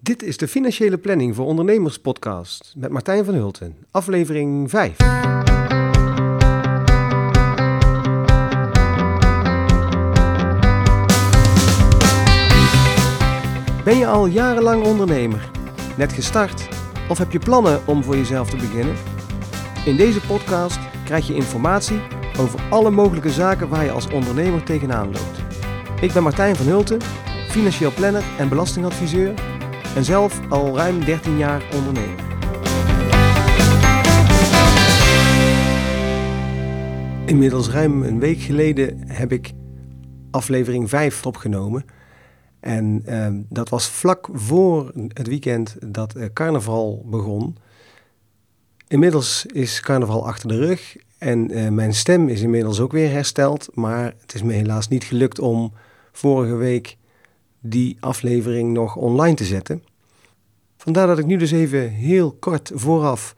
Dit is de Financiële Planning voor Ondernemers podcast met Martijn van Hulten, aflevering 5. Ben je al jarenlang ondernemer? Net gestart? Of heb je plannen om voor jezelf te beginnen? In deze podcast krijg je informatie over alle mogelijke zaken waar je als ondernemer tegenaan loopt. Ik ben Martijn van Hulten, financieel planner en belastingadviseur en zelf al ruim 13 jaar ondernemer. Inmiddels ruim een week geleden heb ik aflevering 5 opgenomen. En eh, dat was vlak voor het weekend dat eh, carnaval begon. Inmiddels is carnaval achter de rug en uh, mijn stem is inmiddels ook weer hersteld. Maar het is me helaas niet gelukt om vorige week die aflevering nog online te zetten. Vandaar dat ik nu dus even heel kort vooraf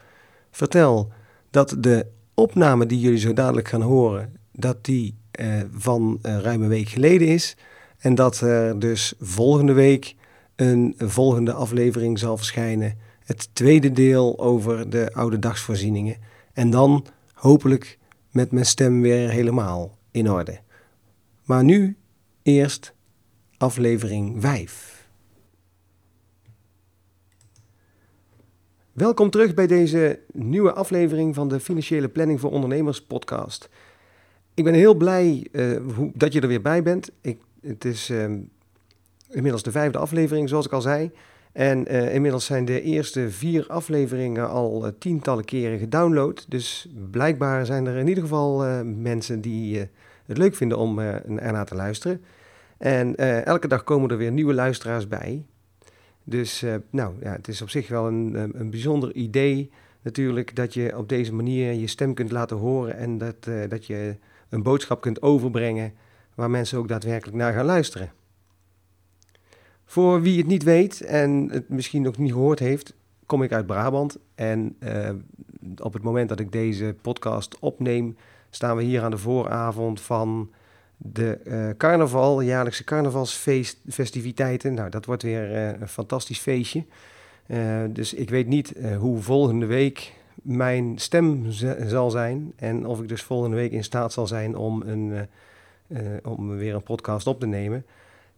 vertel dat de opname die jullie zo dadelijk gaan horen, dat die eh, van uh, ruim een week geleden is. En dat er dus volgende week een volgende aflevering zal verschijnen. Het tweede deel over de oude dagsvoorzieningen. En dan hopelijk met mijn stem weer helemaal in orde. Maar nu eerst aflevering 5. Welkom terug bij deze nieuwe aflevering van de Financiële Planning voor Ondernemers podcast. Ik ben heel blij hoe, dat je er weer bij bent. Ik, het is uh, inmiddels de vijfde aflevering, zoals ik al zei. En uh, inmiddels zijn de eerste vier afleveringen al uh, tientallen keren gedownload. Dus blijkbaar zijn er in ieder geval mensen die het leuk vinden om ernaar te luisteren. En elke dag komen er weer nieuwe luisteraars bij. Dus nou, ja, het is op zich wel een, een bijzonder idee natuurlijk dat je op deze manier je stem kunt laten horen en dat, dat je een boodschap kunt overbrengen waar mensen ook daadwerkelijk naar gaan luisteren. Voor wie het niet weet en het misschien nog niet gehoord heeft, kom ik uit Brabant. En op het moment dat ik deze podcast opneem, staan we hier aan de vooravond van de uh, carnaval, jaarlijkse carnavalsfestiviteiten. Nou, dat wordt weer uh, een fantastisch feestje. dus ik weet niet hoe volgende week mijn stem zal zijn. En of ik dus volgende week in staat zal zijn om, een, om weer een podcast op te nemen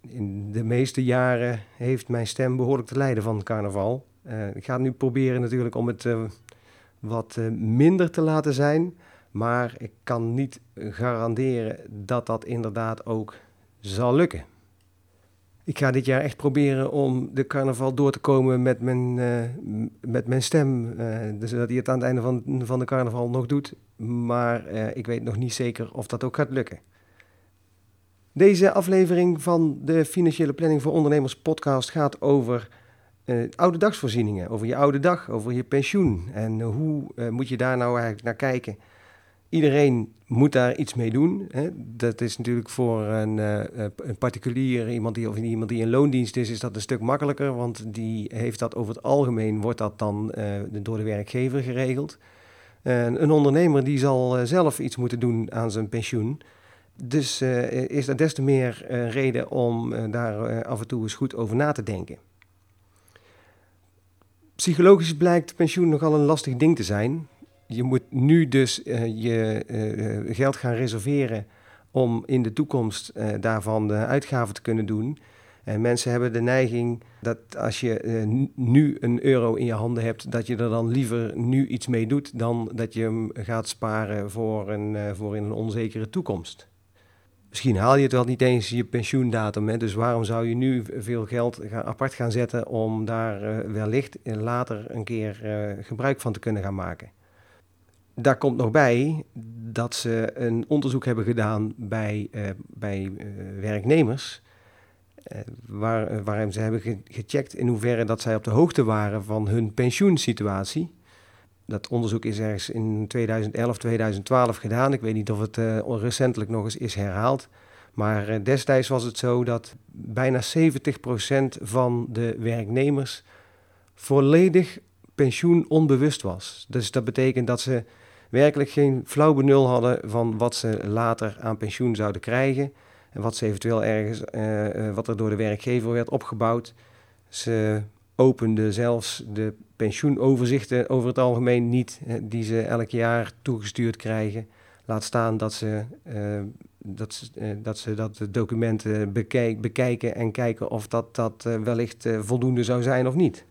in de meeste jaren heeft mijn stem behoorlijk te lijden van carnaval. Ik ga nu proberen natuurlijk om het wat minder te laten zijn. Maar ik kan niet garanderen dat dat inderdaad ook zal lukken. Ik ga dit jaar echt proberen om de carnaval door te komen met mijn, met mijn stem. dus dat hij het aan het einde van, van de carnaval nog doet. Maar ik weet nog niet zeker of dat ook gaat lukken. Deze aflevering van de Financiële Planning voor Ondernemers podcast gaat over uh, oude dagsvoorzieningen, over je oude dag, over je pensioen. En uh, hoe uh, moet je daar nou eigenlijk naar kijken? Iedereen moet daar iets mee doen. Hè? Dat is natuurlijk voor een, een, particulier, iemand die, of iemand die in loondienst is, is dat een stuk makkelijker. Want die heeft dat over het algemeen, wordt dat dan door de werkgever geregeld. een ondernemer die zal zelf iets moeten doen aan zijn pensioen. Dus is er des te meer reden om daar af en toe eens goed over na te denken. Psychologisch blijkt pensioen nogal een lastig ding te zijn. Je moet nu dus je geld gaan reserveren om in de toekomst daarvan de uitgaven te kunnen doen. En mensen hebben de neiging dat als je nu een euro in je handen hebt, dat je er dan liever nu iets mee doet dan dat je hem gaat sparen voor een, voor in een onzekere toekomst. Misschien haal je het wel niet eens je pensioendatum. Hè? Dus waarom zou je nu veel geld apart gaan zetten om daar wellicht later een keer gebruik van te kunnen gaan maken? Daar komt nog bij dat ze een onderzoek hebben gedaan bij, uh, bij werknemers. waar, waarin ze hebben gecheckt in hoeverre dat zij op de hoogte waren van hun pensioensituatie. Dat onderzoek is ergens in 2011, 2012 gedaan. Ik weet niet of het uh, recentelijk nog eens is herhaald. Maar uh, destijds was het zo dat bijna 70% van de werknemers volledig pensioen onbewust was. Dus dat betekent dat ze werkelijk geen flauw benul hadden van wat ze later aan pensioen zouden krijgen. En wat ze eventueel ergens, uh, wat er door de werkgever werd opgebouwd. Ze opende zelfs de pensioenoverzichten over het algemeen niet, die ze elk jaar toegestuurd krijgen. Laat staan dat ze, uh, dat, ze, dat, ze dat document bekijk, bekijken en kijken of dat, dat wellicht voldoende zou zijn of niet.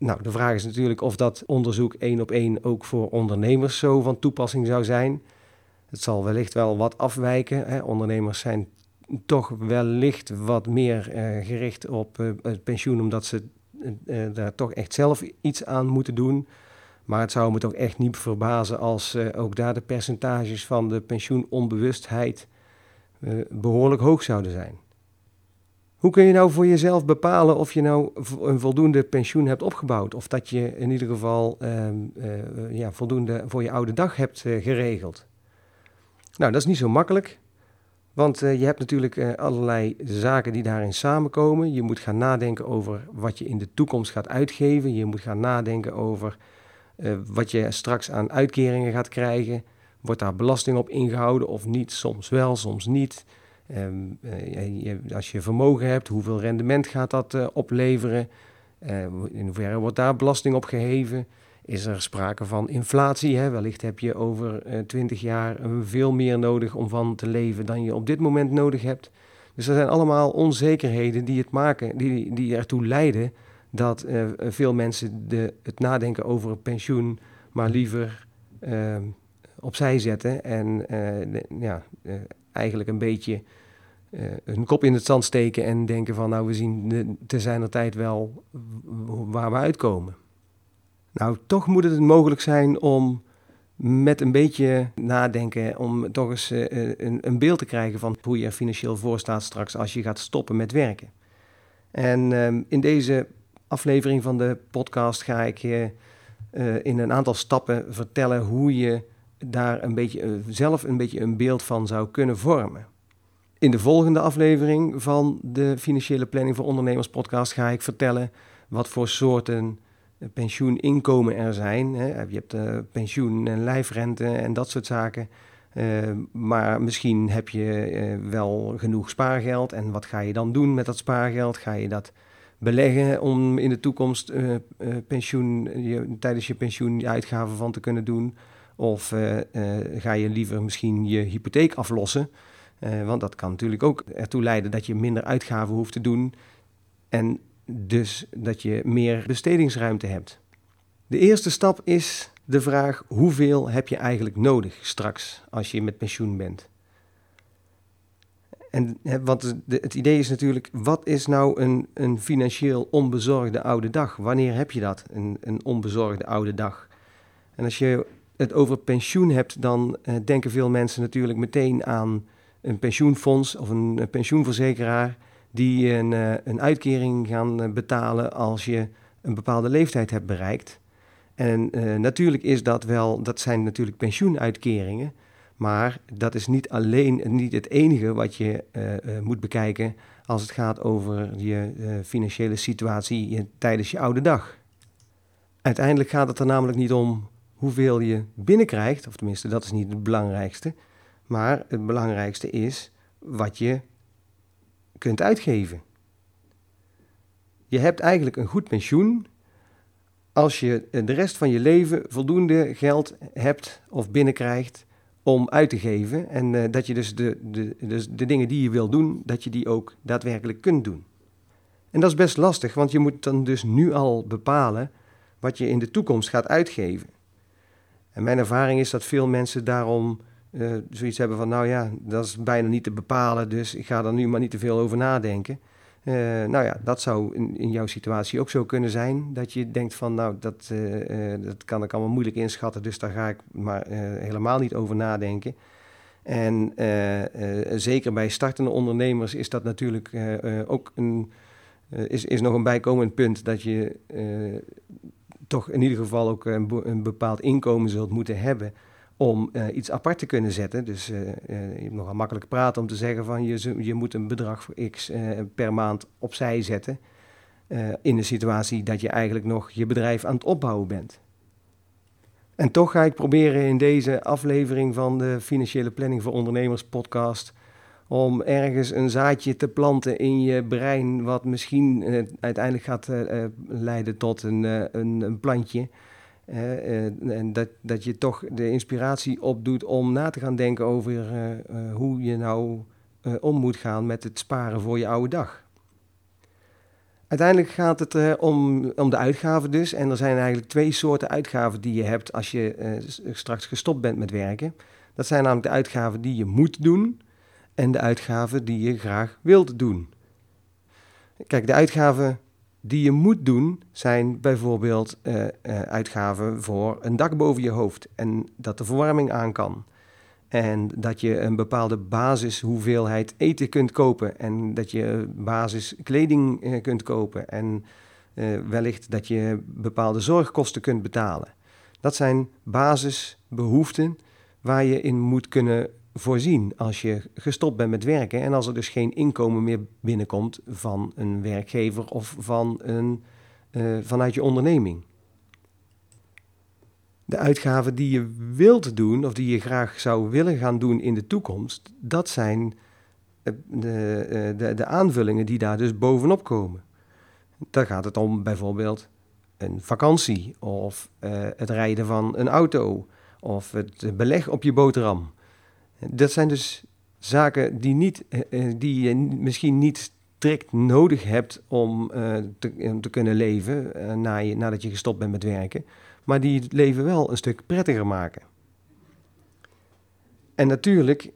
Nou, de vraag is natuurlijk of dat onderzoek één op één ook voor ondernemers zo van toepassing zou zijn. Het zal wellicht wel wat afwijken. Hè. Ondernemers zijn toch wellicht wat meer gericht op het pensioen, omdat ze daar toch echt zelf iets aan moeten doen. Maar het zou me toch echt niet verbazen als ook daar de percentages van de pensioenonbewustheid behoorlijk hoog zouden zijn. Hoe kun je nou voor jezelf bepalen of je nou een voldoende pensioen hebt opgebouwd? Of dat je in ieder geval uh, ja, voldoende voor je oude dag hebt geregeld? Nou, dat is niet zo makkelijk. Want je hebt natuurlijk allerlei zaken die daarin samenkomen. Je moet gaan nadenken over wat je in de toekomst gaat uitgeven. Je moet gaan nadenken over wat je straks aan uitkeringen gaat krijgen. Wordt daar belasting op ingehouden of niet? Soms wel, soms niet. Uh, je, als je vermogen hebt, hoeveel rendement gaat dat uh, opleveren? in hoeverre wordt daar belasting op geheven? Is er sprake van inflatie? Hè? Wellicht heb je over twintig jaar veel meer nodig om van te leven dan je op dit moment nodig hebt. Dus er zijn allemaal onzekerheden die het maken, die, die ertoe leiden dat veel mensen de, het nadenken over een pensioen maar liever uh, opzij zetten en ja, eigenlijk een beetje hun kop in het zand steken en denken van nou we zien te zijner tijd wel waar we uitkomen. Nou, toch moet het mogelijk zijn om met een beetje nadenken om toch eens een, een beeld te krijgen van hoe je er financieel voor staat straks als je gaat stoppen met werken. En ehm, in deze aflevering van de podcast ga ik je in een aantal stappen vertellen hoe je daar een beetje, zelf een beetje een beeld van zou kunnen vormen. In de volgende aflevering van de Financiële Planning voor Ondernemers podcast ga ik vertellen wat voor soorten eh, pensioeninkomen er zijn. Je hebt uh, pensioen en lijfrente en dat soort zaken. Uh, maar misschien heb je wel genoeg spaargeld. En wat ga je dan doen met dat spaargeld? Ga je dat beleggen om in de toekomst pensioen, tijdens je pensioen je uitgaven van te kunnen doen? Of ga je liever misschien je hypotheek aflossen? Want dat kan natuurlijk ook ertoe leiden dat je minder uitgaven hoeft te doen en dus dat je meer bestedingsruimte hebt. De eerste stap is de vraag: hoeveel heb je eigenlijk nodig straks als je met pensioen bent? En want het idee is natuurlijk, wat is nou een, een financieel onbezorgde oude dag? Wanneer heb je dat, een, een onbezorgde oude dag? En als je het over pensioen hebt, dan uh, denken veel mensen natuurlijk meteen aan een pensioenfonds of een, pensioenverzekeraar die een, uh, een uitkering gaan uh, betalen als je een bepaalde leeftijd hebt bereikt. En natuurlijk is dat wel, dat zijn natuurlijk pensioenuitkeringen. Maar dat is niet alleen niet het enige wat je moet bekijken als het gaat over je financiële situatie tijdens je oude dag. Uiteindelijk gaat het er namelijk niet om hoeveel je binnenkrijgt, of tenminste dat is niet het belangrijkste, maar het belangrijkste is wat je kunt uitgeven. Je hebt eigenlijk een goed pensioen als je de rest van je leven voldoende geld hebt of binnenkrijgt om uit te geven. En uh, dat je dus de, de, dus de dingen die je wil doen, dat je die ook daadwerkelijk kunt doen. En dat is best lastig, want je moet dan dus nu al bepalen wat je in de toekomst gaat uitgeven. En mijn ervaring is dat veel mensen daarom uh, zoiets hebben van, nou ja, dat is bijna niet te bepalen, dus ik ga er nu maar niet te veel over nadenken. Uh, nou ja, dat zou in, in, jouw situatie ook zo kunnen zijn. Dat je denkt van, nou, dat, uh, dat kan ik allemaal moeilijk inschatten, dus daar ga ik maar helemaal niet over nadenken. En zeker bij startende ondernemers is dat natuurlijk ook een, is, is nog een bijkomend punt dat je toch in ieder geval ook een, een bepaald inkomen zult moeten hebben om uh, iets apart te kunnen zetten. Dus uh, uh, je nogal makkelijk praten om te zeggen van je, je moet een bedrag voor x per maand opzij zetten. in een situatie dat je eigenlijk nog je bedrijf aan het opbouwen bent. En toch ga ik proberen in deze aflevering van de Financiële Planning voor Ondernemers podcast om ergens een zaadje te planten in je brein, wat misschien uiteindelijk gaat leiden tot een, een, een, plantje. En dat, dat je toch de inspiratie opdoet om na te gaan denken over hoe je nou om moet gaan met het sparen voor je oude dag. Uiteindelijk gaat het om, om de uitgaven dus. En er zijn eigenlijk twee soorten uitgaven die je hebt als je straks gestopt bent met werken. Dat zijn namelijk de uitgaven die je moet doen en de uitgaven die je graag wilt doen. Kijk, de uitgaven die je moet doen zijn bijvoorbeeld uh, uh, uitgaven voor een dak boven je hoofd en dat de verwarming aan kan. En dat je een bepaalde basishoeveelheid eten kunt kopen en dat je basiskleding uh, kunt kopen en wellicht dat je bepaalde zorgkosten kunt betalen. Dat zijn basisbehoeften waar je in moet kunnen voorzien als je gestopt bent met werken en als er dus geen inkomen meer binnenkomt van een werkgever of van een, uh, vanuit je onderneming. De uitgaven die je wilt doen of die je graag zou willen gaan doen in de toekomst, dat zijn eh, de, eh, de, de aanvullingen die daar dus bovenop komen. Daar gaat het om bijvoorbeeld een vakantie of het rijden van een auto of het beleg op je boterham. Dat zijn dus zaken die, niet, eh, eh, die je misschien niet strikt nodig hebt om uh, te, te, kunnen leven na je, nadat je gestopt bent met werken, maar die het leven wel een stuk prettiger maken. En natuurlijk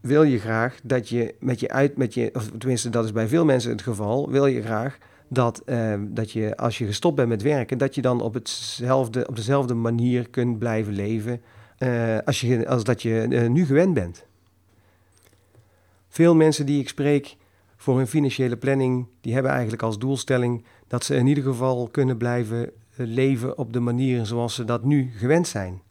wil je graag dat je met je uit, met je, of tenminste dat is bij veel mensen het geval, wil je graag dat, dat je als je gestopt bent met werken, dat je dan op, hetzelfde, op dezelfde manier kunt blijven leven uh, als, je, als dat je uh, nu gewend bent. Veel mensen die ik spreek voor hun financiële planning, die hebben eigenlijk als doelstelling dat ze in ieder geval kunnen blijven eh, leven op de manier zoals ze dat nu gewend zijn.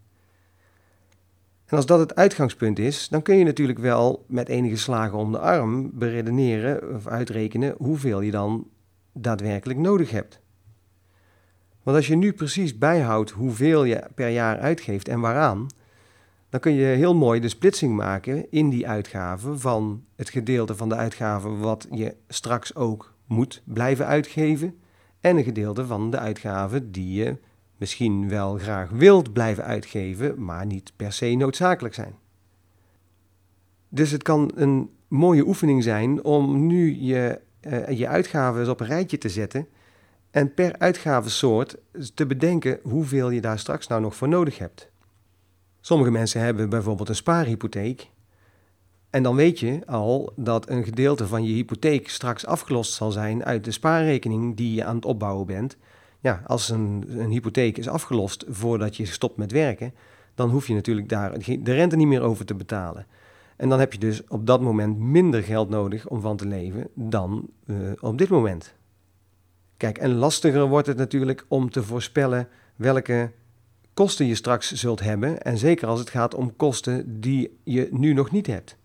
En als dat het uitgangspunt is, dan kun je natuurlijk wel met enige slagen om de arm beredeneren of uitrekenen hoeveel je dan daadwerkelijk nodig hebt. Want als je nu precies bijhoudt hoeveel je per jaar uitgeeft en waaraan, dan kun je heel mooi de splitsing maken in die uitgaven van het gedeelte van de uitgaven wat je straks ook moet blijven uitgeven en een gedeelte van de uitgaven die je misschien wel graag wilt blijven uitgeven, maar niet per se noodzakelijk zijn. Dus het kan een mooie oefening zijn om nu je, uh, je uitgaven op een rijtje te zetten en per uitgavensoort te bedenken hoeveel je daar straks nou nog voor nodig hebt. Sommige mensen hebben bijvoorbeeld een spaarhypotheek. En dan weet je al dat een gedeelte van je hypotheek straks afgelost zal zijn uit de spaarrekening die je aan het opbouwen bent. Ja, als een, een hypotheek is afgelost voordat je stopt met werken, dan hoef je natuurlijk daar de rente niet meer over te betalen. En dan heb je dus op dat moment minder geld nodig om van te leven dan uh, op dit moment. Kijk, en lastiger wordt het natuurlijk om te voorspellen welke kosten je straks zult hebben. En zeker als het gaat om kosten die je nu nog niet hebt.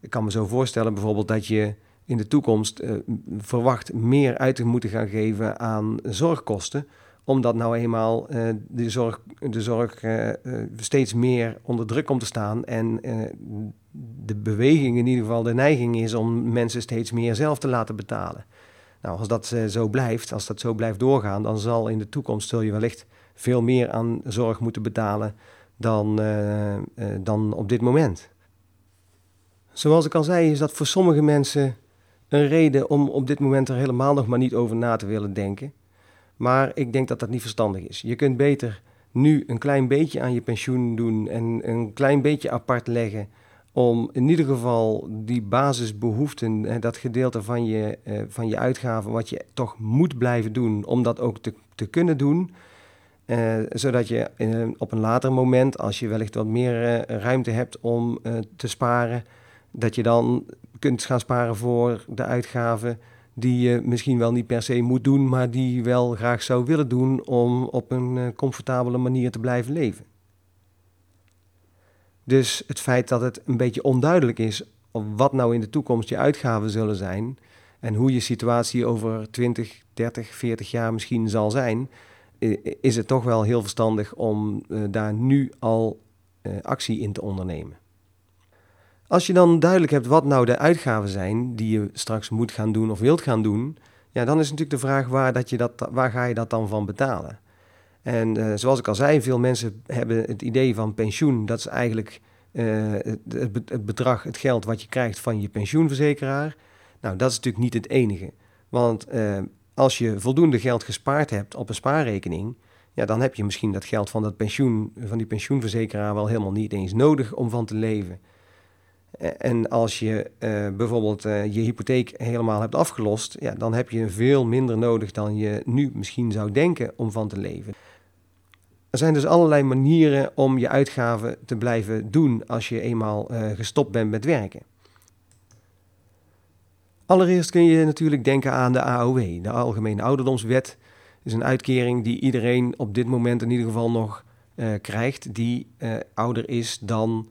Ik kan me zo voorstellen bijvoorbeeld dat je in de toekomst uh, verwacht meer uit te moeten gaan geven aan zorgkosten. Omdat nou eenmaal uh, de zorg, de zorg uh, steeds meer onder druk komt te staan. En de beweging, in ieder geval de neiging is om mensen steeds meer zelf te laten betalen. Nou, als dat zo blijft, als dat zo blijft doorgaan, dan zal in de toekomst zul je wellicht veel meer aan zorg moeten betalen dan, uh, uh, dan op dit moment. Zoals ik al zei, is dat voor sommige mensen een reden om op dit moment er helemaal nog maar niet over na te willen denken. Maar ik denk dat dat niet verstandig is. Je kunt beter nu een klein beetje aan je pensioen doen en een klein beetje apart leggen om in ieder geval die basisbehoeften, dat gedeelte van je, uh, van je uitgaven, wat je toch moet blijven doen, om dat ook te, te kunnen doen. Uh, zodat je in, op een later moment, als je wellicht wat meer ruimte hebt om te sparen, dat je dan kunt gaan sparen voor de uitgaven die je misschien wel niet per se moet doen, maar die je wel graag zou willen doen om op een comfortabele manier te blijven leven. Dus het feit dat het een beetje onduidelijk is wat nou in de toekomst je uitgaven zullen zijn en hoe je situatie over 20, 30, 40 jaar misschien zal zijn, is het toch wel heel verstandig om uh, daar nu al uh, actie in te ondernemen. Als je dan duidelijk hebt wat nou de uitgaven zijn die je straks moet gaan doen of wilt gaan doen, ja, dan is natuurlijk de vraag waar, dat je dat, waar ga je dat dan van betalen? En uh, zoals ik al zei, veel mensen hebben het idee van pensioen, dat is eigenlijk uh, het, bedrag, het geld wat je krijgt van je pensioenverzekeraar. Nou, dat is natuurlijk niet het enige. Want uh, als je voldoende geld gespaard hebt op een spaarrekening, ja, dan heb je misschien dat geld van, dat pensioen, van die pensioenverzekeraar wel helemaal niet eens nodig om van te leven. En als je bijvoorbeeld je hypotheek helemaal hebt afgelost, ja, dan heb je veel minder nodig dan je nu misschien zou denken om van te leven. Er zijn dus allerlei manieren om je uitgaven te blijven doen als je eenmaal uh, gestopt bent met werken. Allereerst kun je natuurlijk denken aan de AOW, de Algemene Ouderdomswet. is een uitkering die iedereen op dit moment in ieder geval nog krijgt die ouder is dan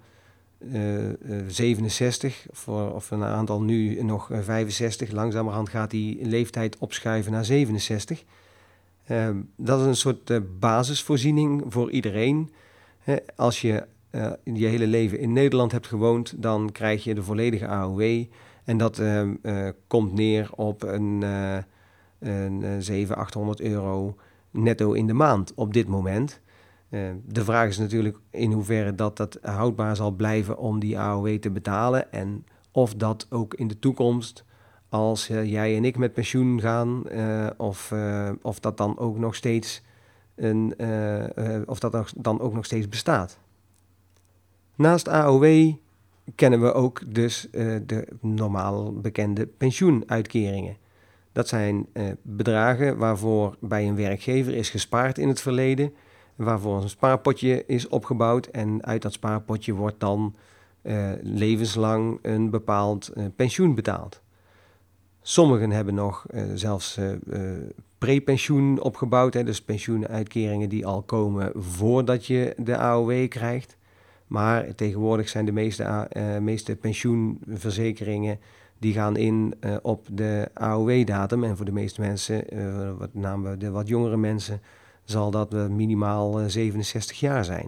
67, eh, eh, voor, of een aantal nu nog 65. Eh, Langzamerhand gaat die leeftijd opschuiven naar 67. Ehm, dat is een soort basisvoorziening voor iedereen. als je je hele leven in Nederland hebt gewoond, dan krijg je de volledige AOW. En dat ehm, komt neer op een, een 700, 800 euro netto in de maand op dit moment. Uh, de vraag is natuurlijk in hoeverre dat dat houdbaar zal blijven om die AOW te betalen. En of dat ook in de toekomst, als uh, jij en ik met pensioen gaan, uh, of, of dat dan ook nog steeds een, of dat dan ook nog steeds bestaat. Naast AOW kennen we ook dus de normaal bekende pensioenuitkeringen. Dat zijn bedragen waarvoor bij een werkgever is gespaard in het verleden waarvoor een spaarpotje is opgebouwd. En uit dat spaarpotje wordt dan levenslang een bepaald pensioen betaald. Sommigen hebben nog uh, zelfs prepensioen opgebouwd, dus pensioenuitkeringen die al komen voordat je de AOW krijgt. Maar tegenwoordig zijn de meeste, meeste pensioenverzekeringen die gaan in op de AOW-datum. En voor de meeste mensen, met name de wat jongere mensen, zal dat minimaal 67 eh, jaar zijn.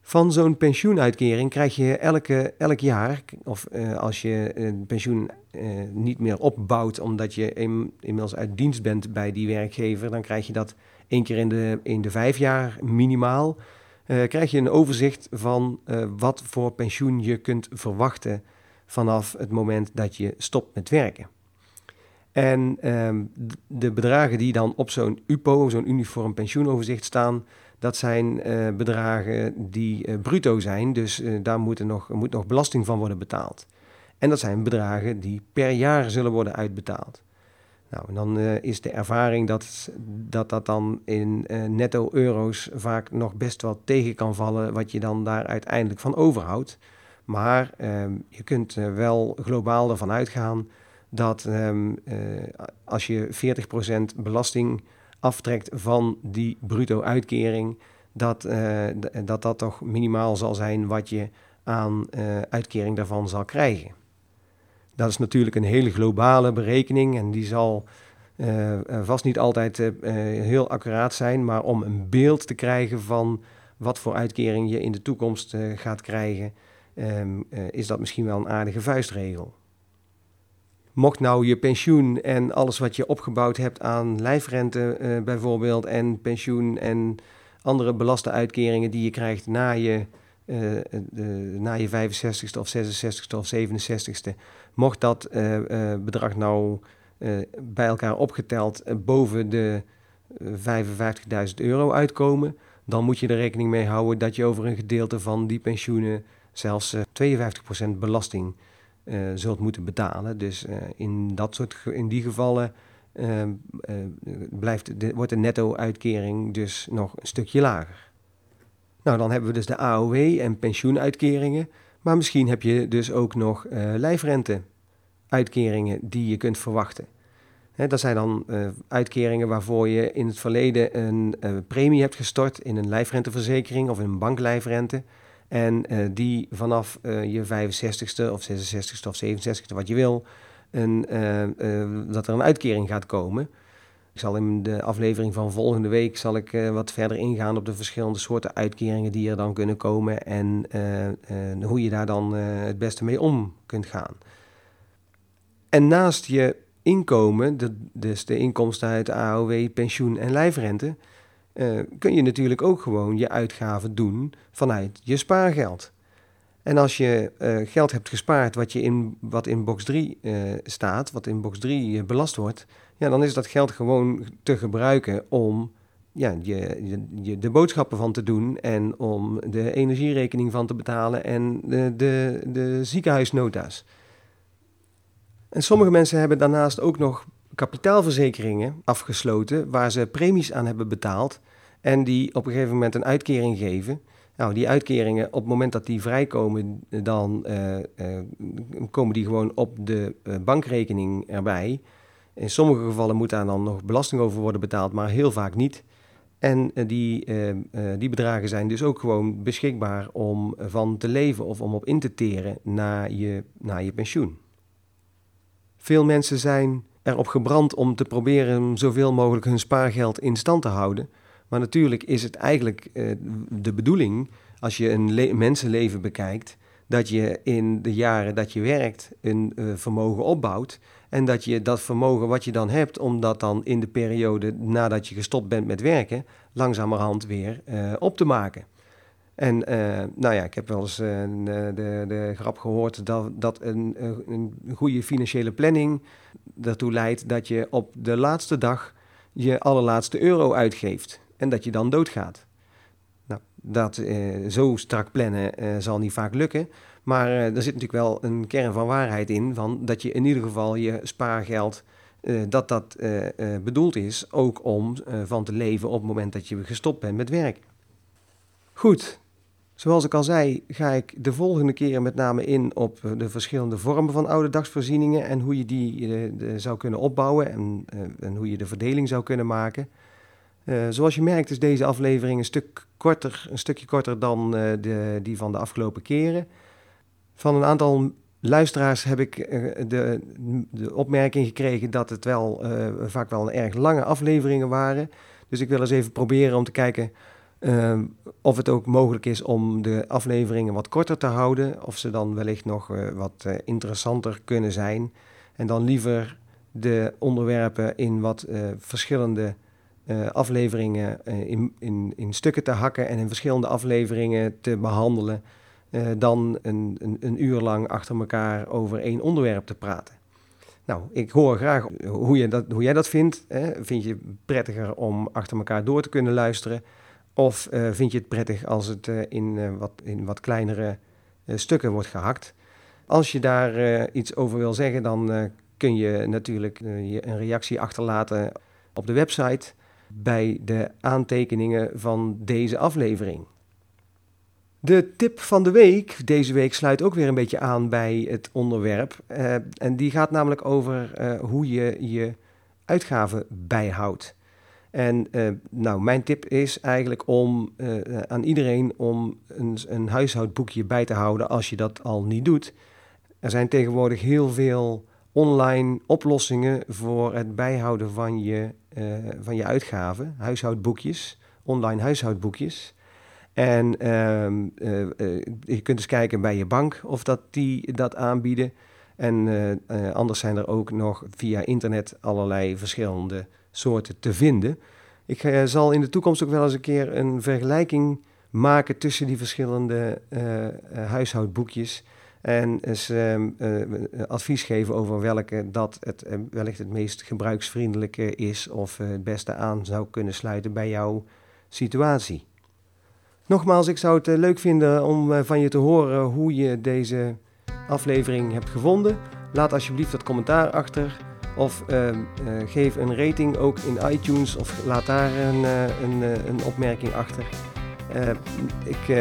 Van zo'n pensioenuitkering krijg je elke, elk jaar, of uh, als je een pensioen uh, niet meer opbouwt omdat je in, inmiddels uit dienst bent bij die werkgever, dan krijg je dat één keer in de, in de vijf jaar minimaal. Uh, krijg je een overzicht van wat voor pensioen je kunt verwachten vanaf het moment dat je stopt met werken. En um, de bedragen die dan op zo'n UPO, zo'n uniform pensioenoverzicht staan, dat zijn bedragen die bruto zijn. Dus daar moet, nog, moet nog belasting van worden betaald. En dat zijn bedragen die per jaar zullen worden uitbetaald. Nou, en dan is de ervaring dat, dat dat dan in netto euro's vaak nog best wel tegen kan vallen, wat je dan daar uiteindelijk van overhoudt. Maar ehm, je kunt wel globaal ervan uitgaan dat uh, als je 40% belasting aftrekt van die bruto uitkering, dat, dat dat toch minimaal zal zijn wat je aan uitkering daarvan zal krijgen. Dat is natuurlijk een hele globale berekening en die zal vast niet altijd heel accuraat zijn, maar om een beeld te krijgen van wat voor uitkering je in de toekomst gaat krijgen, um, is dat misschien wel een aardige vuistregel. Mocht nou je pensioen en alles wat je opgebouwd hebt aan lijfrente bijvoorbeeld en pensioen en andere belaste uitkeringen die je krijgt na je, uh, de, na je 65ste of 66ste of 67ste, mocht dat uh, bedrag nou bij elkaar opgeteld boven de 55.000 euro uitkomen, dan moet je er rekening mee houden dat je over een gedeelte van die pensioenen zelfs 52% belasting zult moeten betalen. Dus in, dat soort, in die gevallen blijft wordt de netto-uitkering dus nog een stukje lager. Nou, dan hebben we dus de AOW en pensioenuitkeringen. Maar misschien heb je dus ook nog lijfrente-uitkeringen die je kunt verwachten. Dat zijn dan uitkeringen waarvoor je in het verleden een premie hebt gestort in een lijfrenteverzekering of in een banklijfrente. En uh, die vanaf uh, je 65ste of 66ste of 67ste, wat je wil, een, uh, dat er een uitkering gaat komen. Ik zal in de aflevering van volgende week zal ik, wat verder ingaan op de verschillende soorten uitkeringen die er dan kunnen komen en hoe je daar dan het beste mee om kunt gaan. En naast je inkomen, dus de inkomsten uit AOW, pensioen en lijfrente, kun je natuurlijk ook gewoon je uitgaven doen vanuit je spaargeld. En als je geld hebt gespaard wat, je in, wat in box 3 uh, eh, staat, wat in box 3 belast wordt, ja, dan is dat geld gewoon te gebruiken om ja, je, de boodschappen van te doen en om de energierekening van te betalen en de, de, de ziekenhuisnota's. En sommige mensen hebben daarnaast ook nog kapitaalverzekeringen afgesloten waar ze premies aan hebben betaald en die op een gegeven moment een uitkering geven. Nou, die uitkeringen, op het moment dat die vrijkomen, dan uh, uh, komen die gewoon op de uh, bankrekening erbij. In sommige gevallen moet daar dan nog belasting over worden betaald, maar heel vaak niet. En die, die bedragen zijn dus ook gewoon beschikbaar om van te leven of om op in te teren na je, na je pensioen. Veel mensen zijn erop gebrand om te proberen zoveel mogelijk hun spaargeld in stand te houden. Maar natuurlijk is het eigenlijk uh, de bedoeling, als je een mensenleven bekijkt, dat je in de jaren dat je werkt een vermogen opbouwt. En dat je dat vermogen wat je dan hebt, om dat dan in de periode nadat je gestopt bent met werken, langzamerhand weer uh, op te maken. En uh, nou ja, ik heb wel eens uh, de, de grap gehoord dat, dat een, een goede financiële planning ertoe leidt dat je op de laatste dag je allerlaatste euro uitgeeft en dat je dan doodgaat. Nou, dat zo strak plannen zal niet vaak lukken, maar er zit natuurlijk wel een kern van waarheid in, van dat je in ieder geval je spaargeld, dat dat bedoeld is ook om van te leven op het moment dat je gestopt bent met werk. Goed, Zoals ik al zei, ga ik de volgende keer met name in op de verschillende vormen van oude dagsvoorzieningen en hoe je die eh, zou kunnen opbouwen en, eh, en, hoe je de verdeling zou kunnen maken. Uh, zoals je merkt is deze aflevering een, stuk korter, een stukje korter dan de, die van de afgelopen keren. Van een aantal luisteraars heb ik de, de, opmerking gekregen dat het wel vaak wel erg lange afleveringen waren. Dus ik wil eens even proberen om te kijken Ehm, of het ook mogelijk is om de afleveringen wat korter te houden, of ze dan wellicht nog wat interessanter kunnen zijn. En dan liever de onderwerpen in wat verschillende afleveringen in, in, in stukken te hakken en in verschillende afleveringen te behandelen, dan een, een, een uur lang achter elkaar over één onderwerp te praten. Nou, ik hoor graag hoe, je dat, hoe jij dat vindt. Hè? Vind je het prettiger om achter elkaar door te kunnen luisteren? Of uh, vind je het prettig als het uh, in, wat, in wat kleinere stukken wordt gehakt? Als je daar iets over wil zeggen, dan kun je natuurlijk een reactie achterlaten op de website bij de aantekeningen van deze aflevering. De tip van de week deze week sluit ook weer een beetje aan bij het onderwerp. en die gaat namelijk over hoe je je uitgaven bijhoudt. En uh, nou, mijn tip is eigenlijk om aan iedereen om een, een, huishoudboekje bij te houden als je dat al niet doet. Er zijn tegenwoordig heel veel online oplossingen voor het bijhouden van je, van je uitgaven, huishoudboekjes, online huishoudboekjes. En ehm, je kunt eens kijken bij je bank of dat die dat aanbieden. En anders zijn er ook nog via internet allerlei verschillende soorten te vinden. Ik zal in de toekomst ook wel eens een keer een vergelijking maken tussen die verschillende huishoudboekjes. En eens ehm, advies geven over welke dat het wellicht het meest gebruiksvriendelijke is of het beste aan zou kunnen sluiten bij jouw situatie. Nogmaals, ik zou het leuk vinden om van je te horen hoe je deze aflevering hebt gevonden. Laat alsjeblieft dat commentaar achter. Of uh, uh, geef een rating ook in iTunes of laat daar een, een, een opmerking achter. ik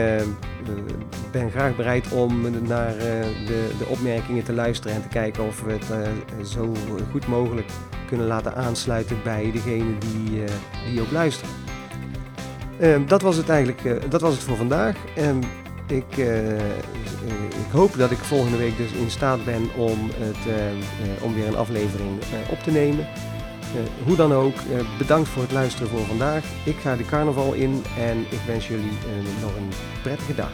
ben graag bereid om naar de, de, opmerkingen te luisteren en te kijken of we het zo goed mogelijk kunnen laten aansluiten bij degene die, die ook luisteren. Dat was het eigenlijk dat was het voor vandaag. Ik, uh, ik hoop dat ik volgende week dus in staat ben om, het, uh, om weer een aflevering op te nemen. Eh, hoe dan ook, eh, bedankt voor het luisteren voor vandaag. Ik ga de carnaval in en ik wens jullie eh, nog een prettige dag.